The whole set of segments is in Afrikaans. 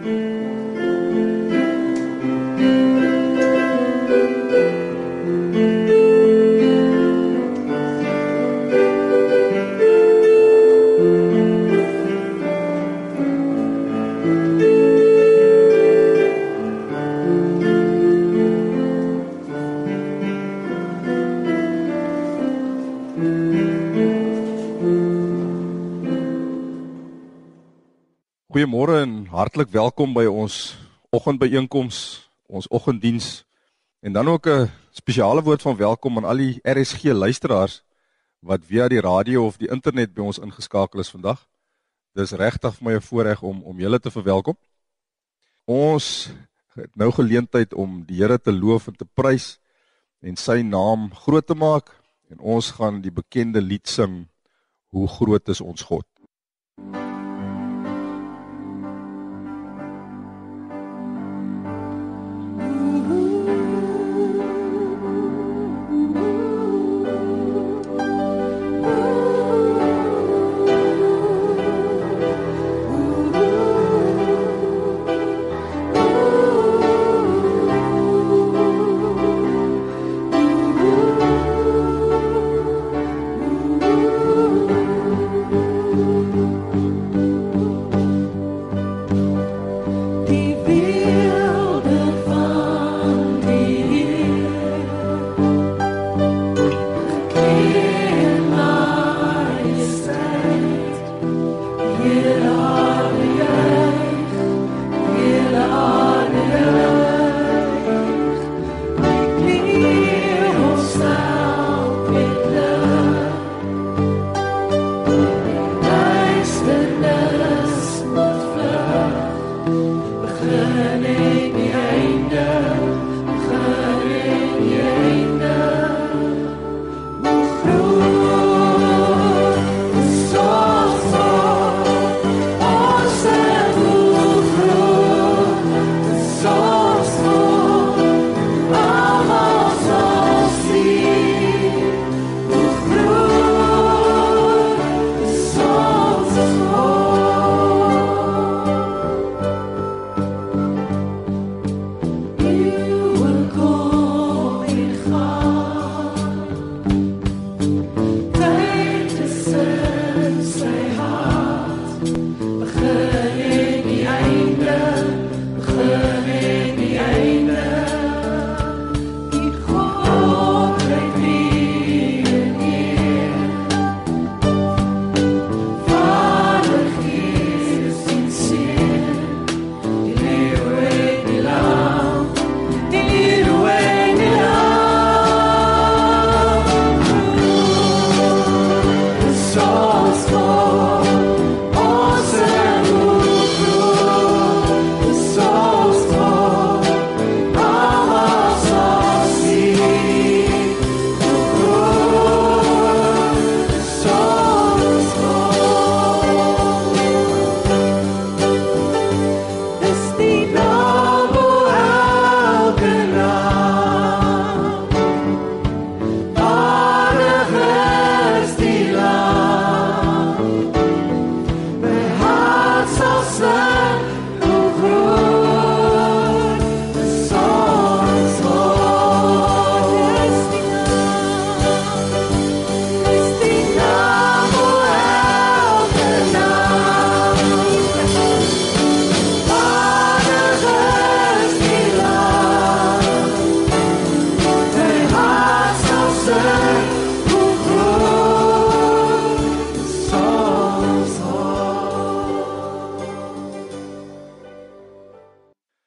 Mm-hmm. Hartlik welkom by ons oggendbyeenkoms, ons oggenddiens. En dan ook 'n spesiale woord van welkom aan al die RSG luisteraars wat via die radio of die internet by ons ingeskakel is vandag. Dis regtig vir my 'n voorreg om om julle te verwelkom. Ons het nou geleentheid om die Here te loof en te prys en sy naam groot te maak en ons gaan die bekende lied sing Hoe groot is ons God.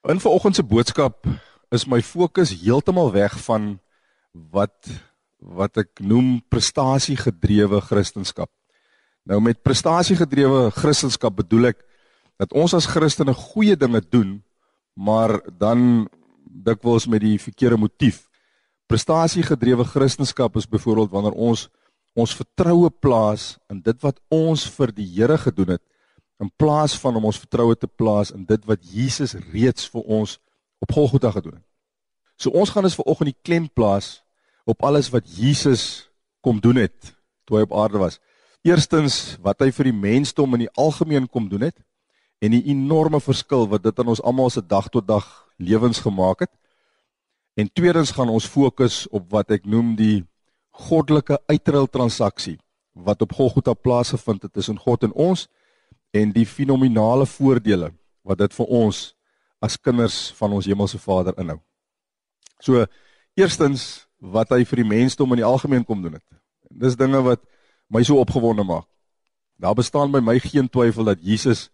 In vanoggend se boodskap is my fokus heeltemal weg van wat wat ek noem prestasiegedrewe kristendom. Nou met prestasiegedrewe kristendom bedoel ek dat ons as Christene goeie dinge doen, maar dan dikwels met die verkeerde motief. Prestasiegedrewe kristendom is byvoorbeeld wanneer ons ons vertroue plaas in dit wat ons vir die Here gedoen het in plaas van om ons vertroue te plaas in dit wat Jesus reeds vir ons op Golgotha gedoen het. So ons gaan dus vanoggend die klem plaas op alles wat Jesus kom doen het toe hy op aarde was. Eerstens wat hy vir die mensdom in die algemeen kom doen het en die enorme verskil wat dit aan ons almal se dag tot dag lewens gemaak het. En tweedens gaan ons fokus op wat ek noem die goddelike uitruil transaksie wat op Golgotha plaasgevind het tussen God en ons en die fenominale voordele wat dit vir ons as kinders van ons hemelse Vader inhou. So eerstens wat hy vir die mensdom in die algemeen kom doen het. Dis dinge wat my so opgewonde maak. Daar bestaan by my geen twyfel dat Jesus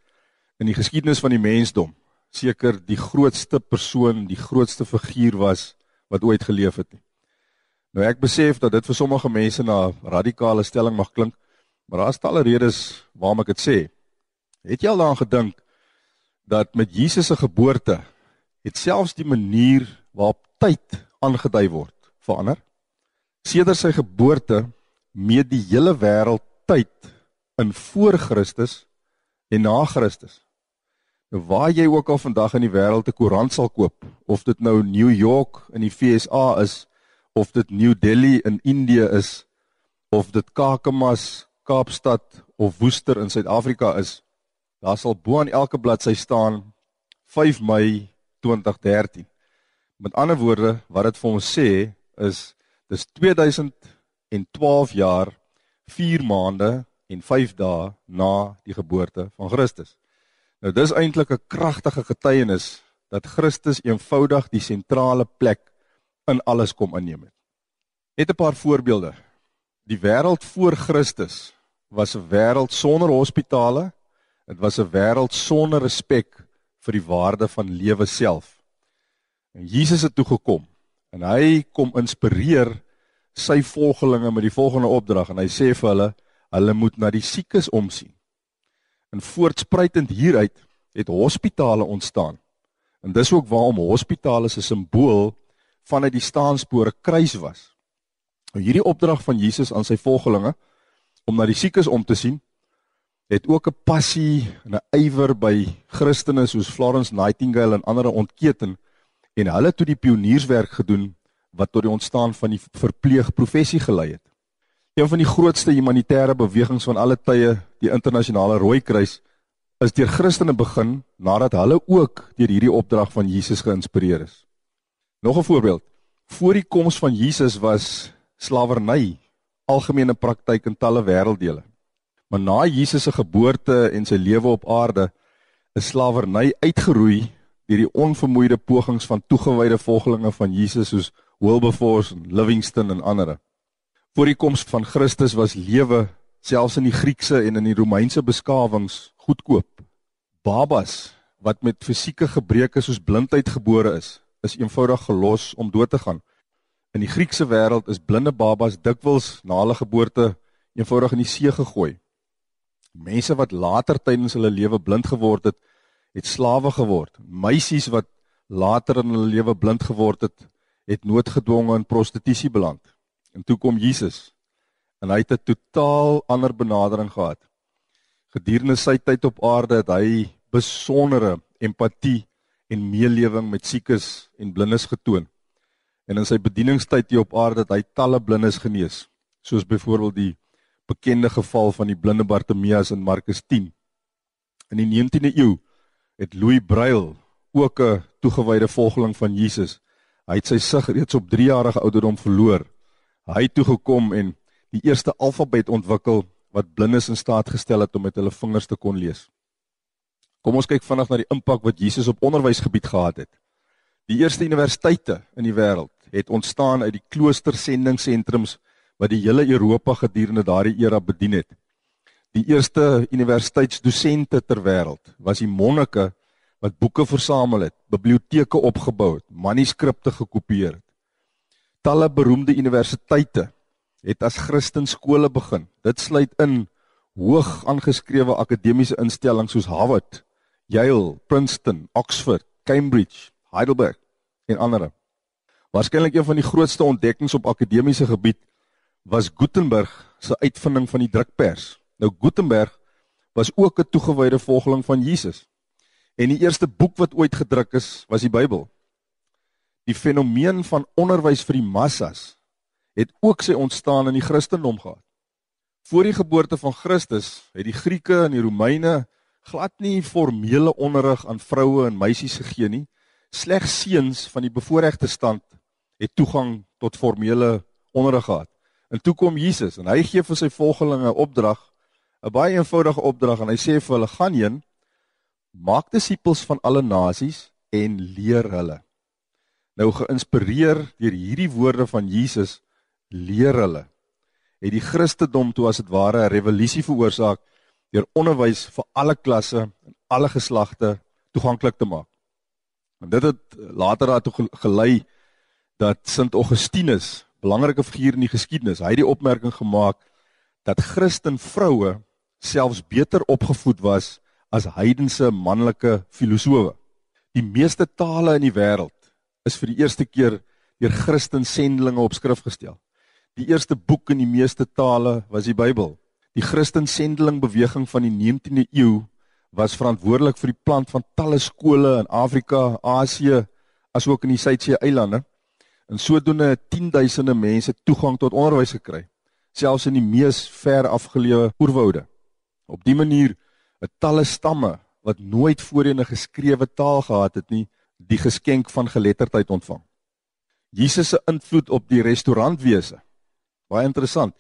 in die geskiedenis van die mensdom seker die grootste persoon, die grootste figuur was wat ooit geleef het. Nou ek besef dat dit vir sommige mense na radikale stelling mag klink, maar daar is talle redes waarom ek dit sê. Het jy al daaraan gedink dat met Jesus se geboorte het selfs die manier waarop tyd aangedui word verander? Sedert sy geboorte meet die hele wêreld tyd in voor Christus en na Christus. Nou waar jy ook al vandag in die wêreld 'n koerant sal koop, of dit nou New York in die FSA is of dit New Delhi in Indië is of dit Kakamas, Kaapstad of Woester in Suid-Afrika is, daar sal bo aan elke bladsy staan 5 Mei 2013. Met ander woorde, wat dit vir ons sê is dis 2012 jaar 4 maande en 5 dae na die geboorte van Christus. Nou dis eintlik 'n kragtige getuienis dat Christus eenvoudig die sentrale plek in alles kom inneem het. Net 'n paar voorbeelde. Die wêreld voor Christus was 'n wêreld sonder hospitale. Dit was 'n wêreld sonder respek vir die waarde van lewe self. En Jesus het toe gekom en hy kom inspireer sy volgelinge met die volgende opdrag en hy sê vir hulle hulle moet na die siekes omsien. En voortspruitend hieruit het hospitale ontstaan. En dis ook waarom hospitale 'n simbool vanuit die staanspore kruis was. Nou hierdie opdrag van Jesus aan sy volgelinge om na die siekes om te sien, het ook 'n passie en 'n ywer by Christene soos Florence Nightingale en ander ontketen en hulle toe die pionierswerk gedoen wat tot die ontstaan van die verpleegprofessie gelei het. Een van die grootste humanitêre bewegings van alle tye, die internasionale Rooikruis, is deur Christene begin nadat hulle ook deur hierdie opdrag van Jesus geïnspireer is. Nog 'n voorbeeld. Voor die koms van Jesus was slawerny algemene praktyk in talle wêrelddele. Maar na Jesus se geboorte en sy lewe op aarde, is slawerny uitgeroei deur die onvermoeide pogings van toegewyde volgelinge van Jesus soos Wilberforce en Livingston en ander. Voor die koms van Christus was lewe selfs in die Griekse en in die Romeinse beskawings goedkoop. Babas wat met fisieke gebreke soos blindheid gebore is, is eenvoudig gelos om dood te gaan. In die Griekse wêreld is blinde babas dikwels na hulle geboorte eenvoudig in die see gegooi. Mense wat later tydens hulle lewe blind geword het, het slawe geword. Meisies wat later in hulle lewe blind geword het, het noodgedwonge in prostitusie beland. En toe kom Jesus en hy het 'n totaal ander benadering gehad. Gedurende sy tyd op aarde het hy besondere empatie en meelewing met siekes en blindes getoon. En in sy bedieningstyd hier op aarde het hy talle blindes genees, soos byvoorbeeld die bekende geval van die blinde Bartimeus in Markus 10. In die 19de eeu het Louis Braille, ook 'n toegewyde volgeling van Jesus, hy het sy sig reeds op 3 jarige ouderdom verloor. Hy het toe gekom en die eerste alfabet ontwikkel wat blindes in staat gestel het om met hulle vingers te kon lees. Kom ons kyk vinnig na die impak wat Jesus op onderwysgebied gehad het. Die eerste universiteite in die wêreld het ontstaan uit die kloostersendingssentrums wat die hele Europa gedurende daardie era bedien het. Die eerste universiteitsdosente ter wêreld was die monnike wat boeke versamel het, biblioteke opgebou het, manuskripte gekopieer het. Talle beroemde universiteite het as Christenskole begin. Dit sluit in hoog aangeskrewe akademiese instellings soos Harvard, Yale, Princeton, Oxford, Cambridge, Heidelberg en ander. Waarskynlik een van die grootste ontdekkings op akademiese gebied was Gutenberg se uitvinding van die drukpers. Nou Gutenberg was ook 'n toegewyde volgeling van Jesus. En die eerste boek wat ooit gedruk is, was die Bybel. Die fenomeen van onderwys vir die massas het ook sy ontstaan in die Christendom gehad. Voor die geboorte van Christus het die Grieke en die Romeine glad nie formele onderrig aan vroue en meisies gegee nie. Slegs seuns van die bevoorregte stand het toegang tot formele onderrig gehad. En toe kom Jesus en hy gee vir sy volgelinge 'n opdrag, 'n baie eenvoudige opdrag en hy sê vir hulle: "Gaan heen, maak disippels van alle nasies en leer hulle." Nou geïnspireer deur hierdie woorde van Jesus, leer hulle het die Christendom toe as dit ware 'n revolusie veroorsaak deur onderwys vir alle klasse en alle geslagte toeganklik te maak. En dit het later daartoe gelei dat Sint Augustinus, belangrike figuur in die geskiedenis, hy het die opmerking gemaak dat Christen vroue selfs beter opgevoed was as heidense manlike filosowe. Die meeste tale in die wêreld is vir die eerste keer deur Christen sendelinge op skrif gestel. Die eerste boek in die meeste tale was die Bybel. Die Christen sendeling beweging van die 19de eeu was verantwoordelik vir die plant van talle skole in Afrika, Asië, asook in die Suidsee eilande. En sodoende tienduisende mense toegang tot onderwys gekry, selfs in die mees ver afgeleë oerwoude. Op dië manier het talle stamme wat nooit voorheen 'n geskrewe taal gehad het nie, die geskenk van geletterdheid ontvang. Jesus se invloed op die restaurantwese. Baie interessant.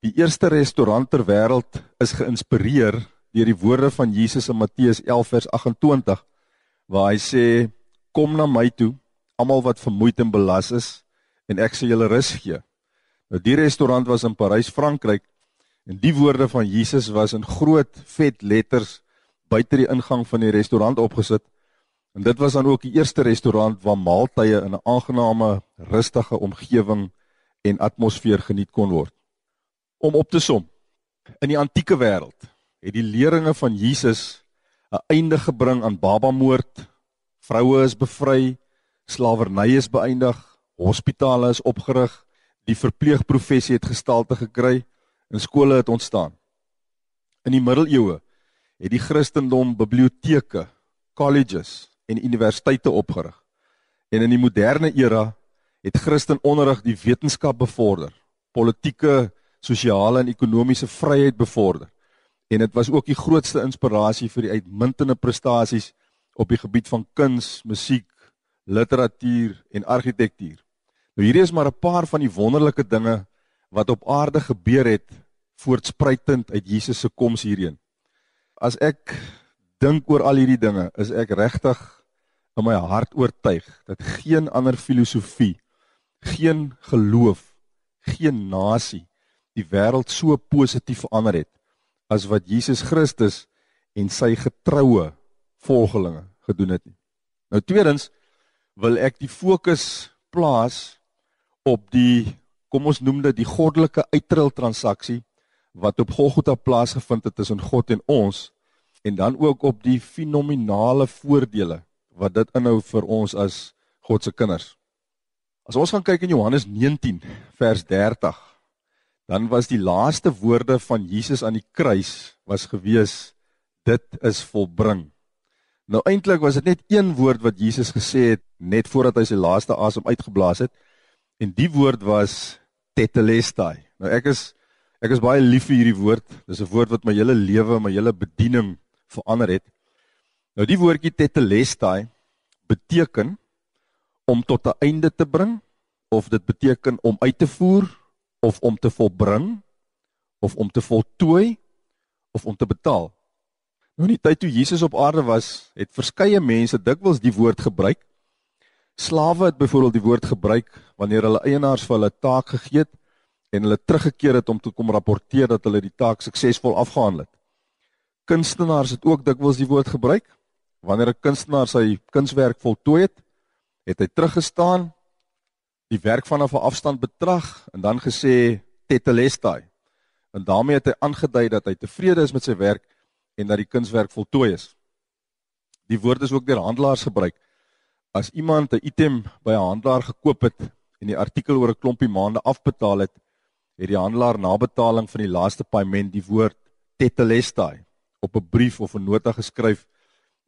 Die eerste restaurant ter wêreld is geïnspireer deur die woorde van Jesus in Matteus 11 vers 28 waar hy sê kom na my toe almal wat vermoeid en belas is en ek sal julle rus gee. Nou die restaurant was in Parys, Frankryk en die woorde van Jesus was in groot vet letters buite die ingang van die restaurant opgesit. En dit was dan ook die eerste restaurant waar maaltye in 'n aangename, rustige omgewing en atmosfeer geniet kon word om op te som. In die antieke wêreld het die leringe van Jesus 'n einde gebring aan babamoord. Vroue is bevry, slawerny is beëindig, hospitale is opgerig, die verpleegprofessie het gestalte gekry en skole het ontstaan. In die middeleeue het die Christendom biblioteke, colleges en universiteite opgerig. En in die moderne era het Christen onderrig die wetenskap bevorder, politieke sosiale en ekonomiese vryheid bevorder. En dit was ook die grootste inspirasie vir die uitmuntende prestasies op die gebied van kuns, musiek, literatuur en argitektuur. Nou hierdie is maar 'n paar van die wonderlike dinge wat op aarde gebeur het voortspruitend uit Jesus se koms hierheen. As ek dink oor al hierdie dinge, is ek regtig in my hart oortuig dat geen ander filosofie, geen geloof, geen nasie die wêreld so positief verander het as wat Jesus Christus en sy getroue volgelinge gedoen het nie. Nou tweedens wil ek die fokus plaas op die kom ons noem dit die goddelike uitruil transaksie wat op Golgotha plaasgevind het tussen God en ons en dan ook op die fenominale voordele wat dit inhou vir ons as God se kinders. As ons gaan kyk in Johannes 19 vers 30 dan was die laaste woorde van Jesus aan die kruis was gewees dit is volbring. Nou eintlik was dit net een woord wat Jesus gesê het net voordat hy sy laaste asem uitgeblaas het en die woord was tetelestai. Nou ek is ek is baie lief vir hierdie woord. Dis 'n woord wat my hele lewe, my hele bediening verander het. Nou die woordjie tetelestai beteken om tot 'n einde te bring of dit beteken om uit te voer of om te volbring of om te voltooi of om te betaal. Nou in die tyd toe Jesus op aarde was, het verskeie mense dikwels die woord gebruik. Slawe het byvoorbeeld die woord gebruik wanneer hulle eienaars vir hulle taak gegee het en hulle teruggekeer het om te kom rapporteer dat hulle die taak suksesvol afgehandel het. Kunstenaars het ook dikwels die woord gebruik wanneer 'n kunstenaar sy kunswerk voltooi het, het hy teruggestaan die werk vanaf 'n afstand betrag en dan gesê tetelestai. En daarmee het hy aangedui dat hy tevrede is met sy werk en dat die kunswerk voltooi is. Die woord is ook deur handelaars gebruik. As iemand 'n item by 'n handelaar gekoop het en die artikel oor 'n klompie maande afbetaal het, het die handelaar na betaling van die laaste paaiement die woord tetelestai op 'n brief of 'n nota geskryf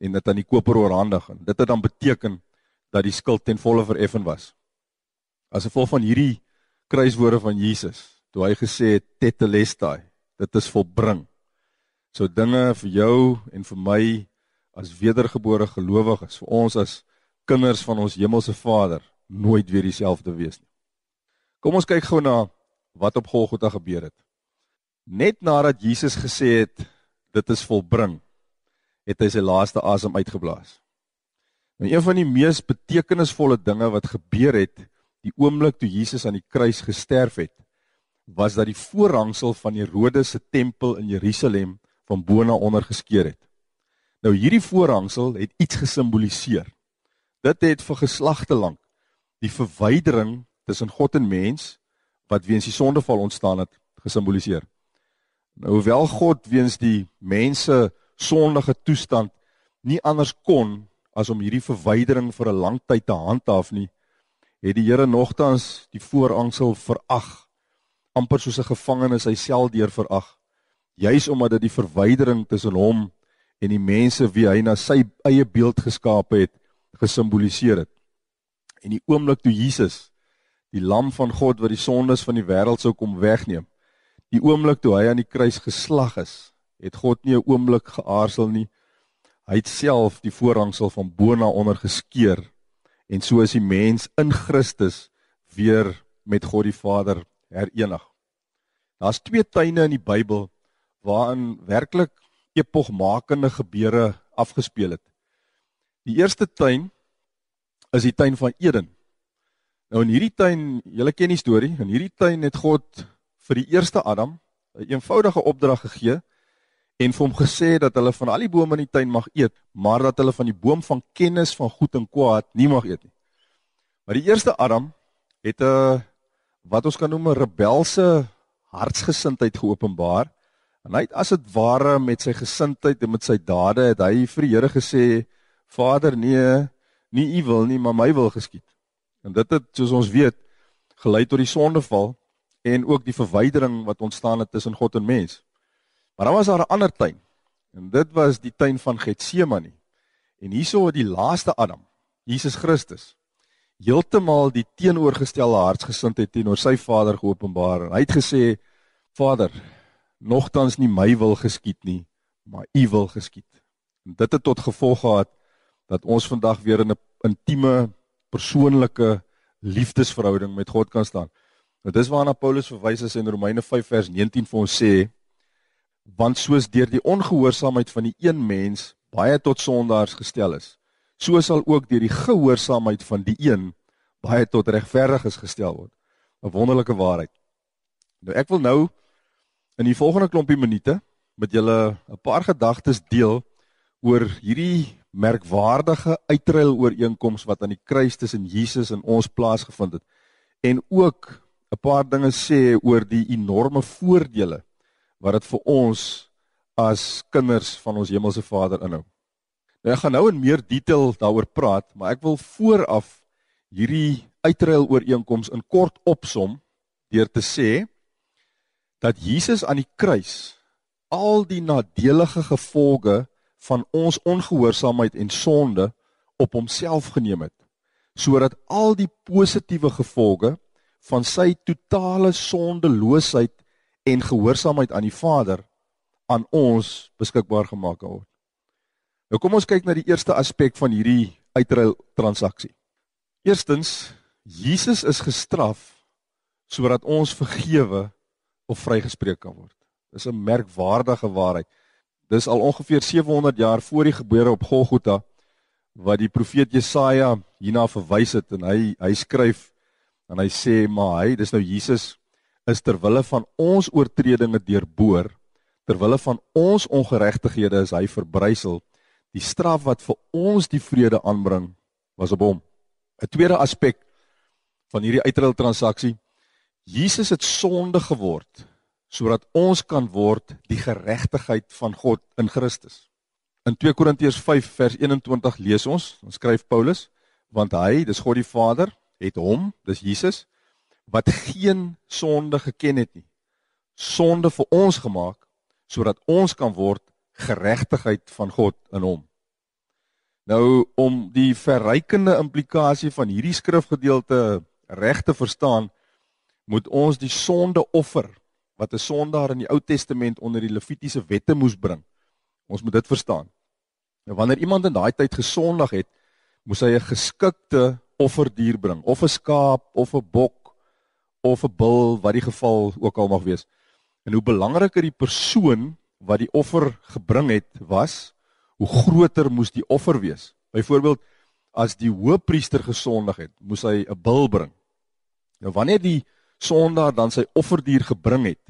en dit aan die koper oorhandig. En dit het dan beteken dat die skuld ten volle vereffen was as gevolg van hierdie kruiswoorde van Jesus toe hy gesê het tetelestai dit is volbring sou dinge vir jou en vir my as wedergebore gelowiges, vir ons as kinders van ons hemelse Vader nooit weer dieselfde wees nie. Kom ons kyk gou na wat op Golgotha gebeur het. Net nadat Jesus gesê het dit is volbring, het hy sy laaste asem uitgeblaas. Nou een van die mees betekenisvolle dinge wat gebeur het die oomblik toe Jesus aan die kruis gesterf het, was dat die voorhangsel van Herodes se tempel in Jerusalem van bo na onder geskeur het. Nou hierdie voorhangsel het iets gesimboliseer. Dit het vir geslagte lank die verwydering tussen God en mens wat weens die sondeval ontstaan het gesimboliseer. Nou hoewel God weens die mense sondige toestand nie anders kon as om hierdie verwydering vir 'n lang tyd te handhaaf nie, het die Here nogtans die voorhangsel verag amper soos 'n gevangene sy sel deur verag juis omdat dit die verwydering tussen hom en die mense wie hy na sy eie beeld geskaap het gesimboliseer het. En die oomblik toe Jesus die lam van God wat die sondes van die wêreld sou kom wegneem, die oomblik toe hy aan die kruis geslag is, het God nie 'n oomblik geaarsel nie. Hy het self die voorhangsel van bo na onder geskeur en so is die mens in Christus weer met God die Vader herenig. Daar's twee tuine in die Bybel waarin werklik epogmakende gebeure afgespeel het. Die eerste tuin is die tuin van Eden. Nou in hierdie tuin, julle ken die storie, in hierdie tuin het God vir die eerste Adam 'n eenvoudige opdrag gegee en vir hom gesê dat hulle van al die bome in die tuin mag eet, maar dat hulle van die boom van kennis van goed en kwaad nie mag eet nie. Maar die eerste Adam het 'n wat ons kan noem 'n rebelse hartsgesindheid geopenbaar En hy het as dit ware met sy gesindheid en met sy dade het hy vir die Here gesê: "Vader, nee, nie u wil nie, maar my wil geskied." En dit het soos ons weet gelei tot die sondeval en ook die verwydering wat ontstaan het tussen God en mens. Maar dan was daar 'n ander tuin. En dit was die tuin van Getsemane. En hierso het die laaste Adam, Jesus Christus, heeltemal die teenoorgestelde hartsgesindheid teenoor sy Vader geopenbaar. En hy het gesê: "Vader, nogtans nie my wil geskied nie, maar u wil geskied. En dit het tot gevolg gehad dat ons vandag weer in 'n intieme persoonlike liefdesverhouding met God kan staan. Nou dis waarna Paulus verwys as in Romeine 5 vers 19 vir ons sê want soos deur die ongehoorsaamheid van die een mens baie tot sondaars gestel is, so sal ook deur die gehoorsaamheid van die een baie tot regverdiges gestel word. 'n Wonderlike waarheid. Nou ek wil nou in die volgende klompie minute met julle 'n paar gedagtes deel oor hierdie merkwaardige uitruil ooreenkoms wat aan die kruis tussen Jesus en ons plaasgevind het en ook 'n paar dinge sê oor die enorme voordele wat dit vir ons as kinders van ons hemelse Vader inhou. Nou ek gaan nou in meer detail daaroor praat, maar ek wil vooraf hierdie uitruil ooreenkoms in kort opsom deur te sê dat Jesus aan die kruis al die nadelige gevolge van ons ongehoorsaamheid en sonde op homself geneem het sodat al die positiewe gevolge van sy totale sondeloosheid en gehoorsaamheid aan die Vader aan ons beskikbaar gemaak word. Nou kom ons kyk na die eerste aspek van hierdie uitruil transaksie. Eerstens, Jesus is gestraf sodat ons vergewe of vrygespreek kan word. Dis 'n merkwaardige waarheid. Dis al ongeveer 700 jaar voor die geboorte op Golgotha wat die profeet Jesaja hierna verwys het en hy hy skryf en hy sê maar hy dis nou Jesus is ter wille van ons oortredinge deurboor ter wille van ons ongeregtighede is hy verbrysel die straf wat vir ons die vrede aanbring was op hom 'n tweede aspek van hierdie uitruil transaksie Jesus het sonde geword sodat ons kan word die geregtigheid van God in Christus. In 2 Korintiërs 5 vers 21 lees ons, dan skryf Paulus, want hy, dis God die Vader, het hom, dis Jesus, wat geen sonde geken het nie, sonde vir ons gemaak sodat ons kan word geregtigheid van God in hom. Nou om die verrykende implikasie van hierdie skrifgedeelte reg te verstaan, moet ons die sondeoffer wat 'n sondaar in die Ou Testament onder die Levitiese wette moes bring. Ons moet dit verstaan. Nou wanneer iemand in daai tyd gesondig het, moes hy 'n geskikte offerdier bring, of 'n skaap of 'n bok of 'n bul, wat die geval ook al mag wees. En hoe belangriker die persoon wat die offer gebring het was, hoe groter moes die offer wees. Byvoorbeeld as die hoëpriester gesondig het, moes hy 'n bul bring. Nou wanneer die sondaar dan sy offerdier gebring het,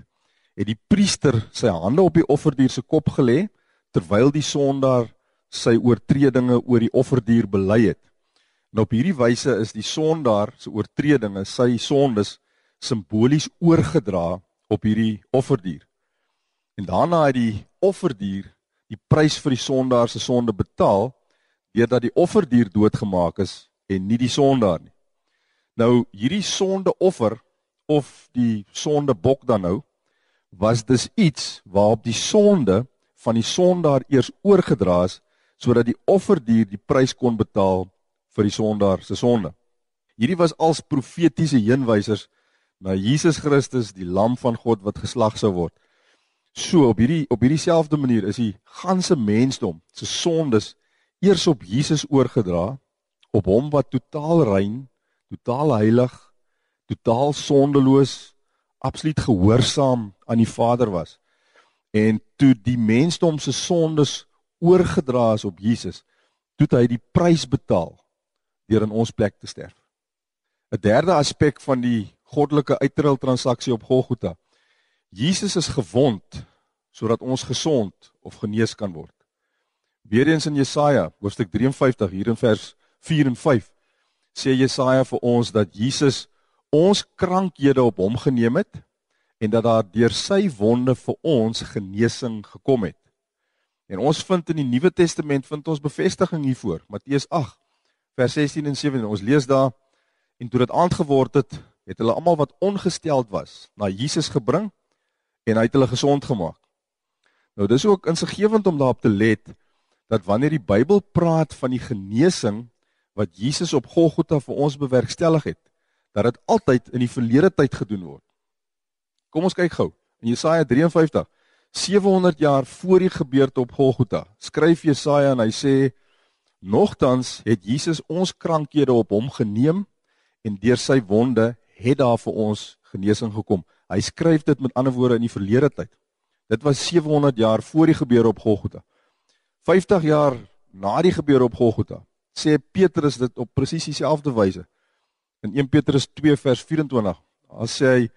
het die priester sy hande op die offerdier se kop gelê terwyl die sondaar sy oortredinge oor die offerdier bely het. En op hierdie wyse is die sondaar se oortredinge, sy sondes simbolies oorgedra op hierdie offerdier. En daarna het die offerdier die prys vir die sondaar se sonde betaal deurdat die offerdier doodgemaak is en nie die sondaar nie. Nou hierdie sondeoffer of die sondebok dan nou was dis iets waarop die sonde van die sondaar eers oorgedra is sodat die offerdier die prys kon betaal vir die sondaar se sonde. Hierdie was als profetiese heenwysers na Jesus Christus, die lam van God wat geslag sou word. So op hierdie op hierdie selfde manier is die ganse mensdom se sondes eers op Jesus oorgedra op hom wat totaal rein, totaal heilig, totaal sondeloos, absoluut gehoorsaam aan die Vader was. En toe die mensdom se sondes oorgedra is op Jesus, toe hy die prys betaal deur in ons plek te sterf. 'n Derde aspek van die goddelike uitruil transaksie op Golgotha. Jesus is gewond sodat ons gesond of genees kan word. Weereens in Jesaja hoofstuk 53 hier in vers 4 en 5 sê Jesaja vir ons dat Jesus ons krankhede op hom geneem het en dat daar deur sy wonde vir ons genesing gekom het. En ons vind in die Nuwe Testament vind ons bevestiging hiervoor. Matteus 8 vers 16 en 17. Ons lees daar en toe dit aand geword het, het hulle almal wat ongesteld was na Jesus gebring en hy het hulle gesond gemaak. Nou dis ook insiggewend om daarop te let dat wanneer die Bybel praat van die genesing wat Jesus op Golgotha vir ons bewerkstellig het, dat dit altyd in die verlede tyd gedoen word. Kom ons kyk gou. In Jesaja 53, 700 jaar voor die gebeurte op Golgotha, skryf Jesaja en hy sê: "Nogtans het Jesus ons krankhede op hom geneem en deur sy wonde het daar vir ons genesing gekom." Hy skryf dit met ander woorde in die verlede tyd. Dit was 700 jaar voor die gebeure op Golgotha. 50 jaar na die gebeure op Golgotha, sê Petrus dit op presies dieselfde wyse in 1 Petrus 2 vers 24. Daar sê hy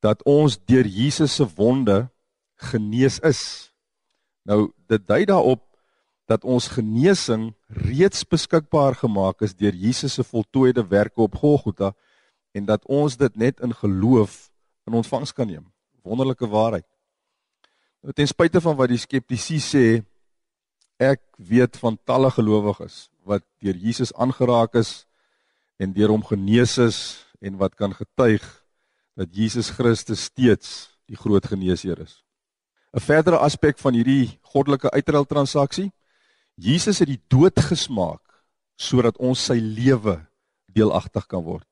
dat ons deur Jesus se wonde genees is. Nou dit dui daarop dat ons genesing reeds beskikbaar gemaak is deur Jesus se voltooide werke op Golgotha en dat ons dit net in geloof in ontvangs kan neem. Wonderlike waarheid. Nou ten spyte van wat die skeptici sê, ek weet van talle gelowiges wat deur Jesus aangeraak is en deur hom genees is en wat kan getuig dat Jesus Christus steeds die groot geneesheer is. 'n Verdere aspek van hierdie goddelike uitruil transaksie, Jesus het die dood gesmaak sodat ons sy lewe deelagtig kan word.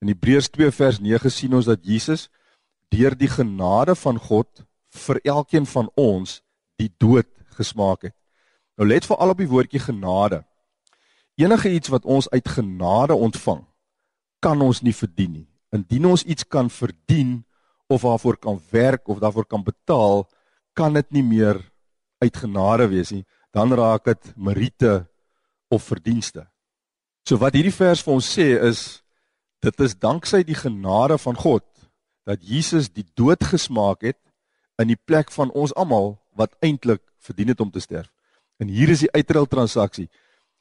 In Hebreërs 2 vers 9 sien ons dat Jesus deur die genade van God vir elkeen van ons die dood gesmaak het. Nou let veral op die woordjie genade. Enige iets wat ons uit genade ontvang, kan ons nie verdien nie. Indien ons iets kan verdien of waarvoor kan werk of daarvoor kan betaal, kan dit nie meer uit genade wees nie. Dan raak dit meriete of verdienste. So wat hierdie vers vir ons sê is dit is danksy die genade van God dat Jesus die dood gesmaak het in die plek van ons almal wat eintlik verdien het om te sterf. En hier is die uitruil transaksie.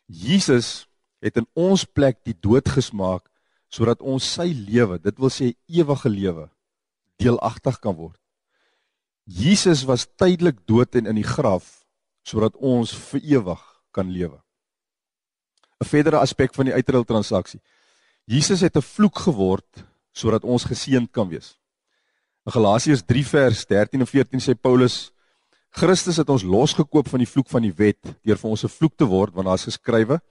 Jesus het in ons plek die dood gesmaak sodat ons sy lewe, dit wil sê ewige lewe, deelagtig kan word. Jesus was tydelik dood en in die graf sodat ons vir ewig kan lewe. 'n Verdere aspek van die uitruil transaksie. Jesus het 'n vloek geword sodat ons geseënd kan wees. In Galasiërs 3 vers 13 en 14 sê Paulus Christus het ons losgekoop van die vloek van die wet deur vir ons 'n vloek te word want daar's geskrywe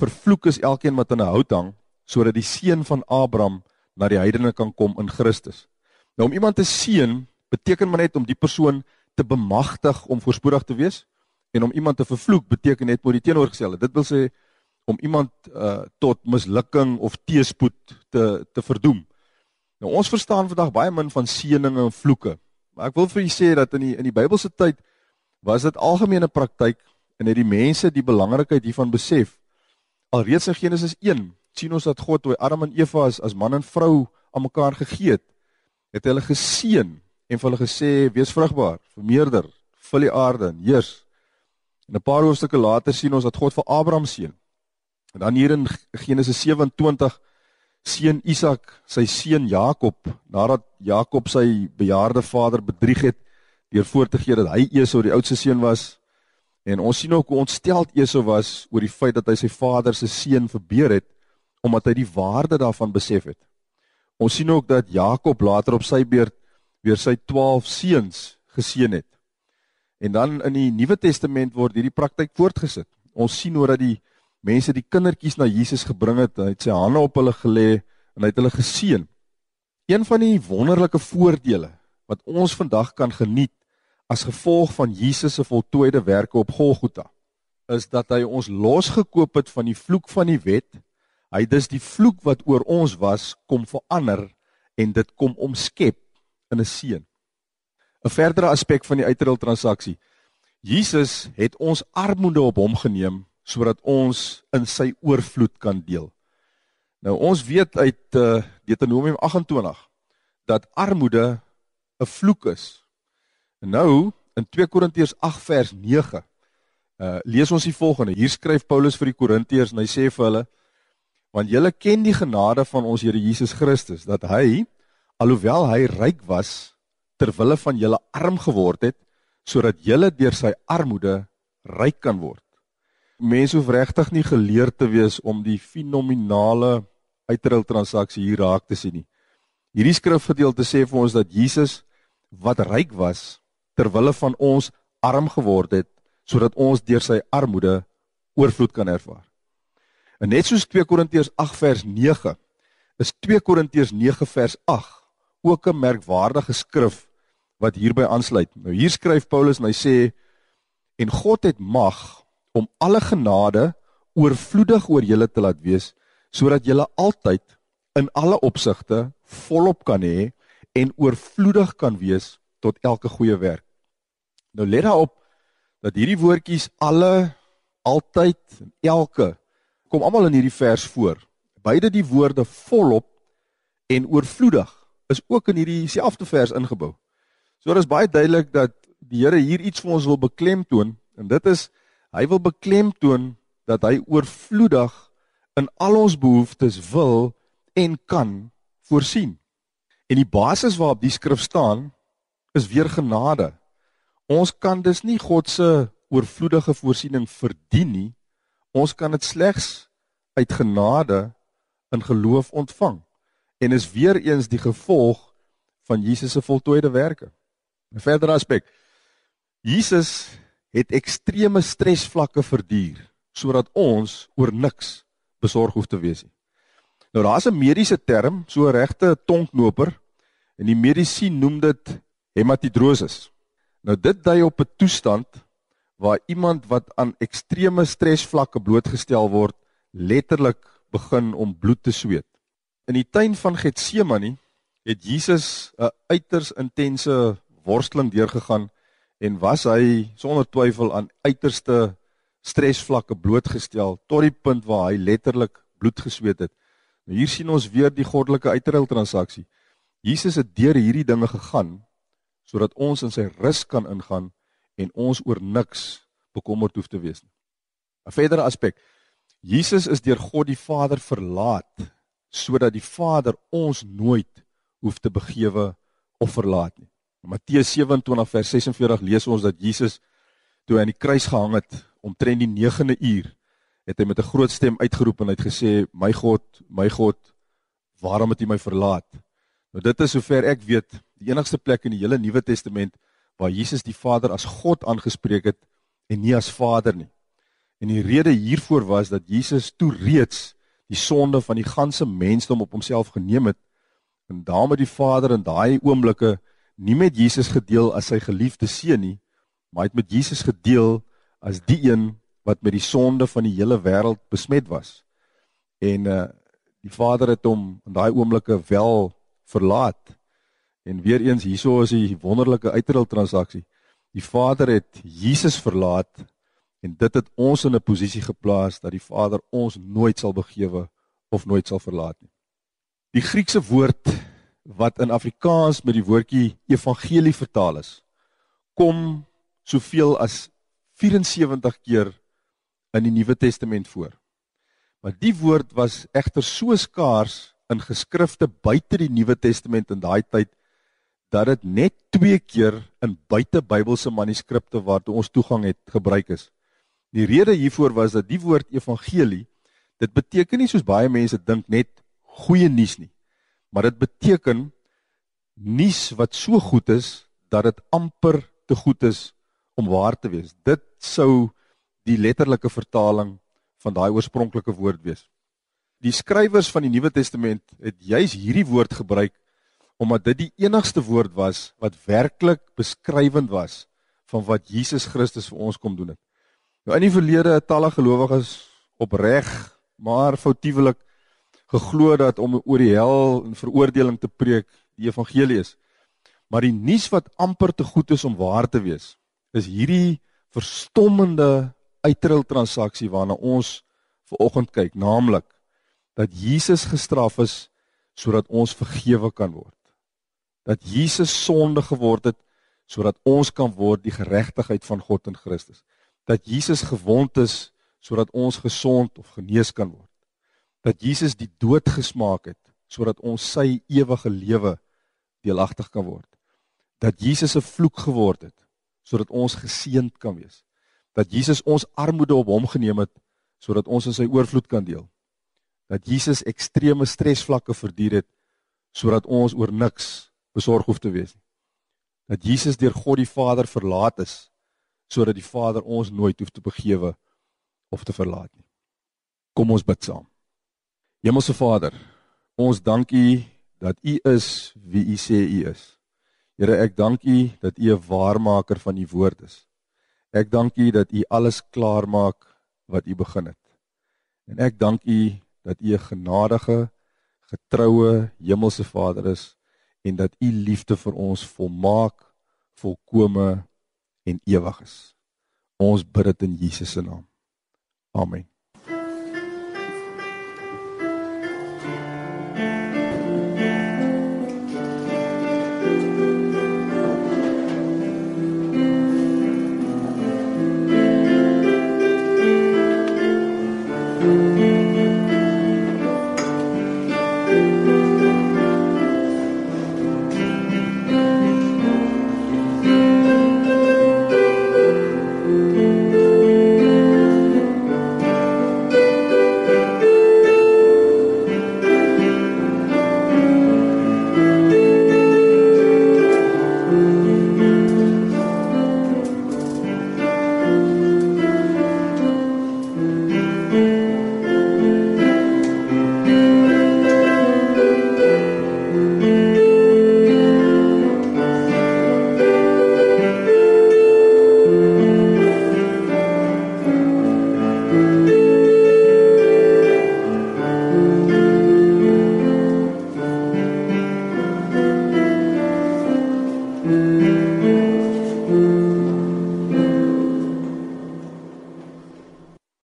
vervloek is elkeen wat aan 'n hout hang sodat die seun van Abraham na die heidene kan kom in Christus. Nou om iemand te seën beteken maar net om die persoon te bemagtig om voorspoedig te wees en om iemand te vervloek beteken net moet die teenoorgestelde. Dit wil sê om iemand uh, tot mislukking of teëspoed te te verdoem. Nou ons verstaan vandag baie min van seëninge en vloeke. Maar ek wil vir julle sê dat in die in die Bybelse tyd was dit algemene praktyk en het die mense die belangrikheid hiervan besef. Alreeds in Genesis 1 sien ons dat God toe Adam en Eva as, as man en vrou aan mekaar gegee het, het hulle geseën en vir hulle gesê wees vrugbaar, vermeerder, vul die aarde en heers. En 'n paar hoofstukke later sien ons dat God vir Abraham seën. En dan hier in Genesis 27 seën Isak sy seun Jakob nadat Jakob sy bejaarde vader bedrieg het deur voor te gee dat hy Esau die oudste seun was. En ons sien ook hoe ontsteld Esau was oor die feit dat hy sy vader se seun verbeur het omdat hy die waarde daarvan besef het. Ons sien ook dat Jakob later op sy beurt weer sy 12 seuns geseën het. En dan in die Nuwe Testament word hierdie praktyk voortgesit. Ons sien hoe dat die mense die kindertjies na Jesus gebring het, hy het sy hande op hulle gelê en hy het hulle geseën. Een van die wonderlike voordele wat ons vandag kan geniet as gevolg van Jesus se voltooide werke op Golgotha is dat hy ons losgekoop het van die vloek van die wet. Hy dis die vloek wat oor ons was kom verander en dit kom omskep in 'n seën. 'n Verdere aspek van die uitruil transaksie. Jesus het ons armoede op hom geneem sodat ons in sy oorvloed kan deel. Nou ons weet uit uh, Deuteronomium 28 dat armoede 'n vloek is. En nou in 2 Korintiërs 8 vers 9 uh lees ons die volgende. Hier skryf Paulus vir die Korintiërs en hy sê vir hulle want julle ken die genade van ons Here Jesus Christus dat hy alhoewel hy ryk was ter wille van julle arm geword het sodat julle deur sy armoede ryk kan word mense hoef regtig nie geleerd te wees om die fenominale uitruil transaksie hier raak te sien nie. Hierdie skrifgedeelte sê vir ons dat Jesus wat ryk was ter wille van ons arm geword het sodat ons deur sy armoede oorvloed kan ervaar. En net soos 2 Korintiërs 8 vers 9 is 2 Korintiërs 9 vers 8 ook 'n merkwaardige skrif wat hierby aansluit. Nou hier skryf Paulus en hy sê en God het mag om alle genade oorvloedig oor julle te laat wees sodat julle altyd in alle opsigte volop kan hê en oorvloedig kan wees tot elke goeie werk. Nou let daarop dat hierdie woordjies alle altyd en elke kom almal in hierdie vers voor. Beide die woorde volop en oorvloedig is ook in hierdie selfde vers ingebou. So dit is baie duidelik dat die Here hier iets vir ons wil beklemtoon en dit is Hy wil beklemtoon dat hy oorvloedig in al ons behoeftes wil en kan voorsien. En die basis waarop die skrif staan is weer genade. Ons kan dus nie God se oorvloedige voorsiening verdien nie. Ons kan dit slegs uit genade in geloof ontvang en is weer eens die gevolg van Jesus se voltooide werke. 'n Verdere aspek. Jesus het ekstreme stresvlakke verduur sodat ons oor niks besorg hoef te wees nie. Nou daar's 'n mediese term, so regte tonknoper en die medisien noem dit hematidrosis. Nou dit dui op 'n toestand waar iemand wat aan ekstreme stresvlakke blootgestel word, letterlik begin om bloed te sweet. In die tuin van Getsemane het Jesus 'n uiters intense worsteling deurgegaan en was hy sonder twyfel aan uiterste stresvlakke blootgestel tot die punt waar hy letterlik bloed gesweet het. Nou hier sien ons weer die goddelike uitruil transaksie. Jesus het deur hierdie dinge gegaan sodat ons in sy rus kan ingaan en ons oor niks bekommerd hoef te wees nie. 'n Verdere aspek. Jesus is deur God die Vader verlaat sodat die Vader ons nooit hoef te begewe of verlaat nie. Matteus 27 vers 46 lees ons dat Jesus toe hy aan die kruis gehang het omtrent die 9de uur het hy met 'n groot stem uitgeroep en hy het gesê my God my God waarom het U my verlaat? Nou dit is sover ek weet die enigste plek in die hele Nuwe Testament waar Jesus die Vader as God aangespreek het en nie as Vader nie. En die rede hiervoor was dat Jesus toe reeds die sonde van die ganse mensdom op homself geneem het En daarom het die Vader in daai oomblikke nie met Jesus gedeel as sy geliefde seun nie, maar het met Jesus gedeel as die een wat met die sonde van die hele wêreld besmet was. En uh die Vader het hom in daai oomblikke wel verlaat. En weer eens hieso is 'n wonderlike uitrol transaksie. Die Vader het Jesus verlaat en dit het ons in 'n posisie geplaas dat die Vader ons nooit sal begewe of nooit sal verlaat nie. Die Griekse woord wat in Afrikaans met die woordjie evangelie vertaal is, kom soveel as 74 keer in die Nuwe Testament voor. Maar die woord was egter so skaars in geskrifte buite die Nuwe Testament in daai tyd dat dit net 2 keer in buitebybelse manuskripte waartoe ons toegang het gebruik is. Die rede hiervoor was dat die woord evangelie dit beteken nie soos baie mense dink net goeie nuus nie, maar dit beteken nuus wat so goed is dat dit amper te goed is om waar te wees. Dit sou die letterlike vertaling van daai oorspronklike woord wees. Die skrywers van die Nuwe Testament het juis hierdie woord gebruik omdat dit die enigste woord was wat werklik beskrywend was van wat Jesus Christus vir ons kom doen het. Nou in die verlede het talle gelowiges opreg maar foutiewelik geglo dat om oor die hel en veroordeling te preek die evangelie is. Maar die nuus wat amper te goed is om waar te wees, is hierdie verstommende uitril transaksie waarna ons ver oggend kyk, naamlik dat Jesus gestraf is sodat ons vergewe kan word. Dat Jesus sonde geword het sodat ons kan word die geregtigheid van God in Christus. Dat Jesus gewond is sodat ons gesond of genees kan word. Dat Jesus die dood gesmaak het sodat ons sy ewige lewe deelagtig kan word. Dat Jesus 'n vloek geword het sodat ons geseënd kan wees. Dat Jesus ons armoede op hom geneem het sodat ons in sy oorvloed kan deel dat Jesus ekstreme stresvlakke verduur het sodat ons oor niks besorg hoef te wees nie. Dat Jesus deur God die Vader verlaat is sodat die Vader ons nooit hoef te begewe of te verlaat nie. Kom ons bid saam. Hemelse Vader, ons dank U dat U is wie U sê U is. Here, ek dank U dat U 'n waarmaker van U woord is. Ek dank U dat U alles klaarmaak wat U begin het. En ek dank U dat U 'n genadige, getroue hemelse Vader is en dat U liefde vir ons volmaak, volkome en ewig is. Ons bid dit in Jesus se naam. Amen.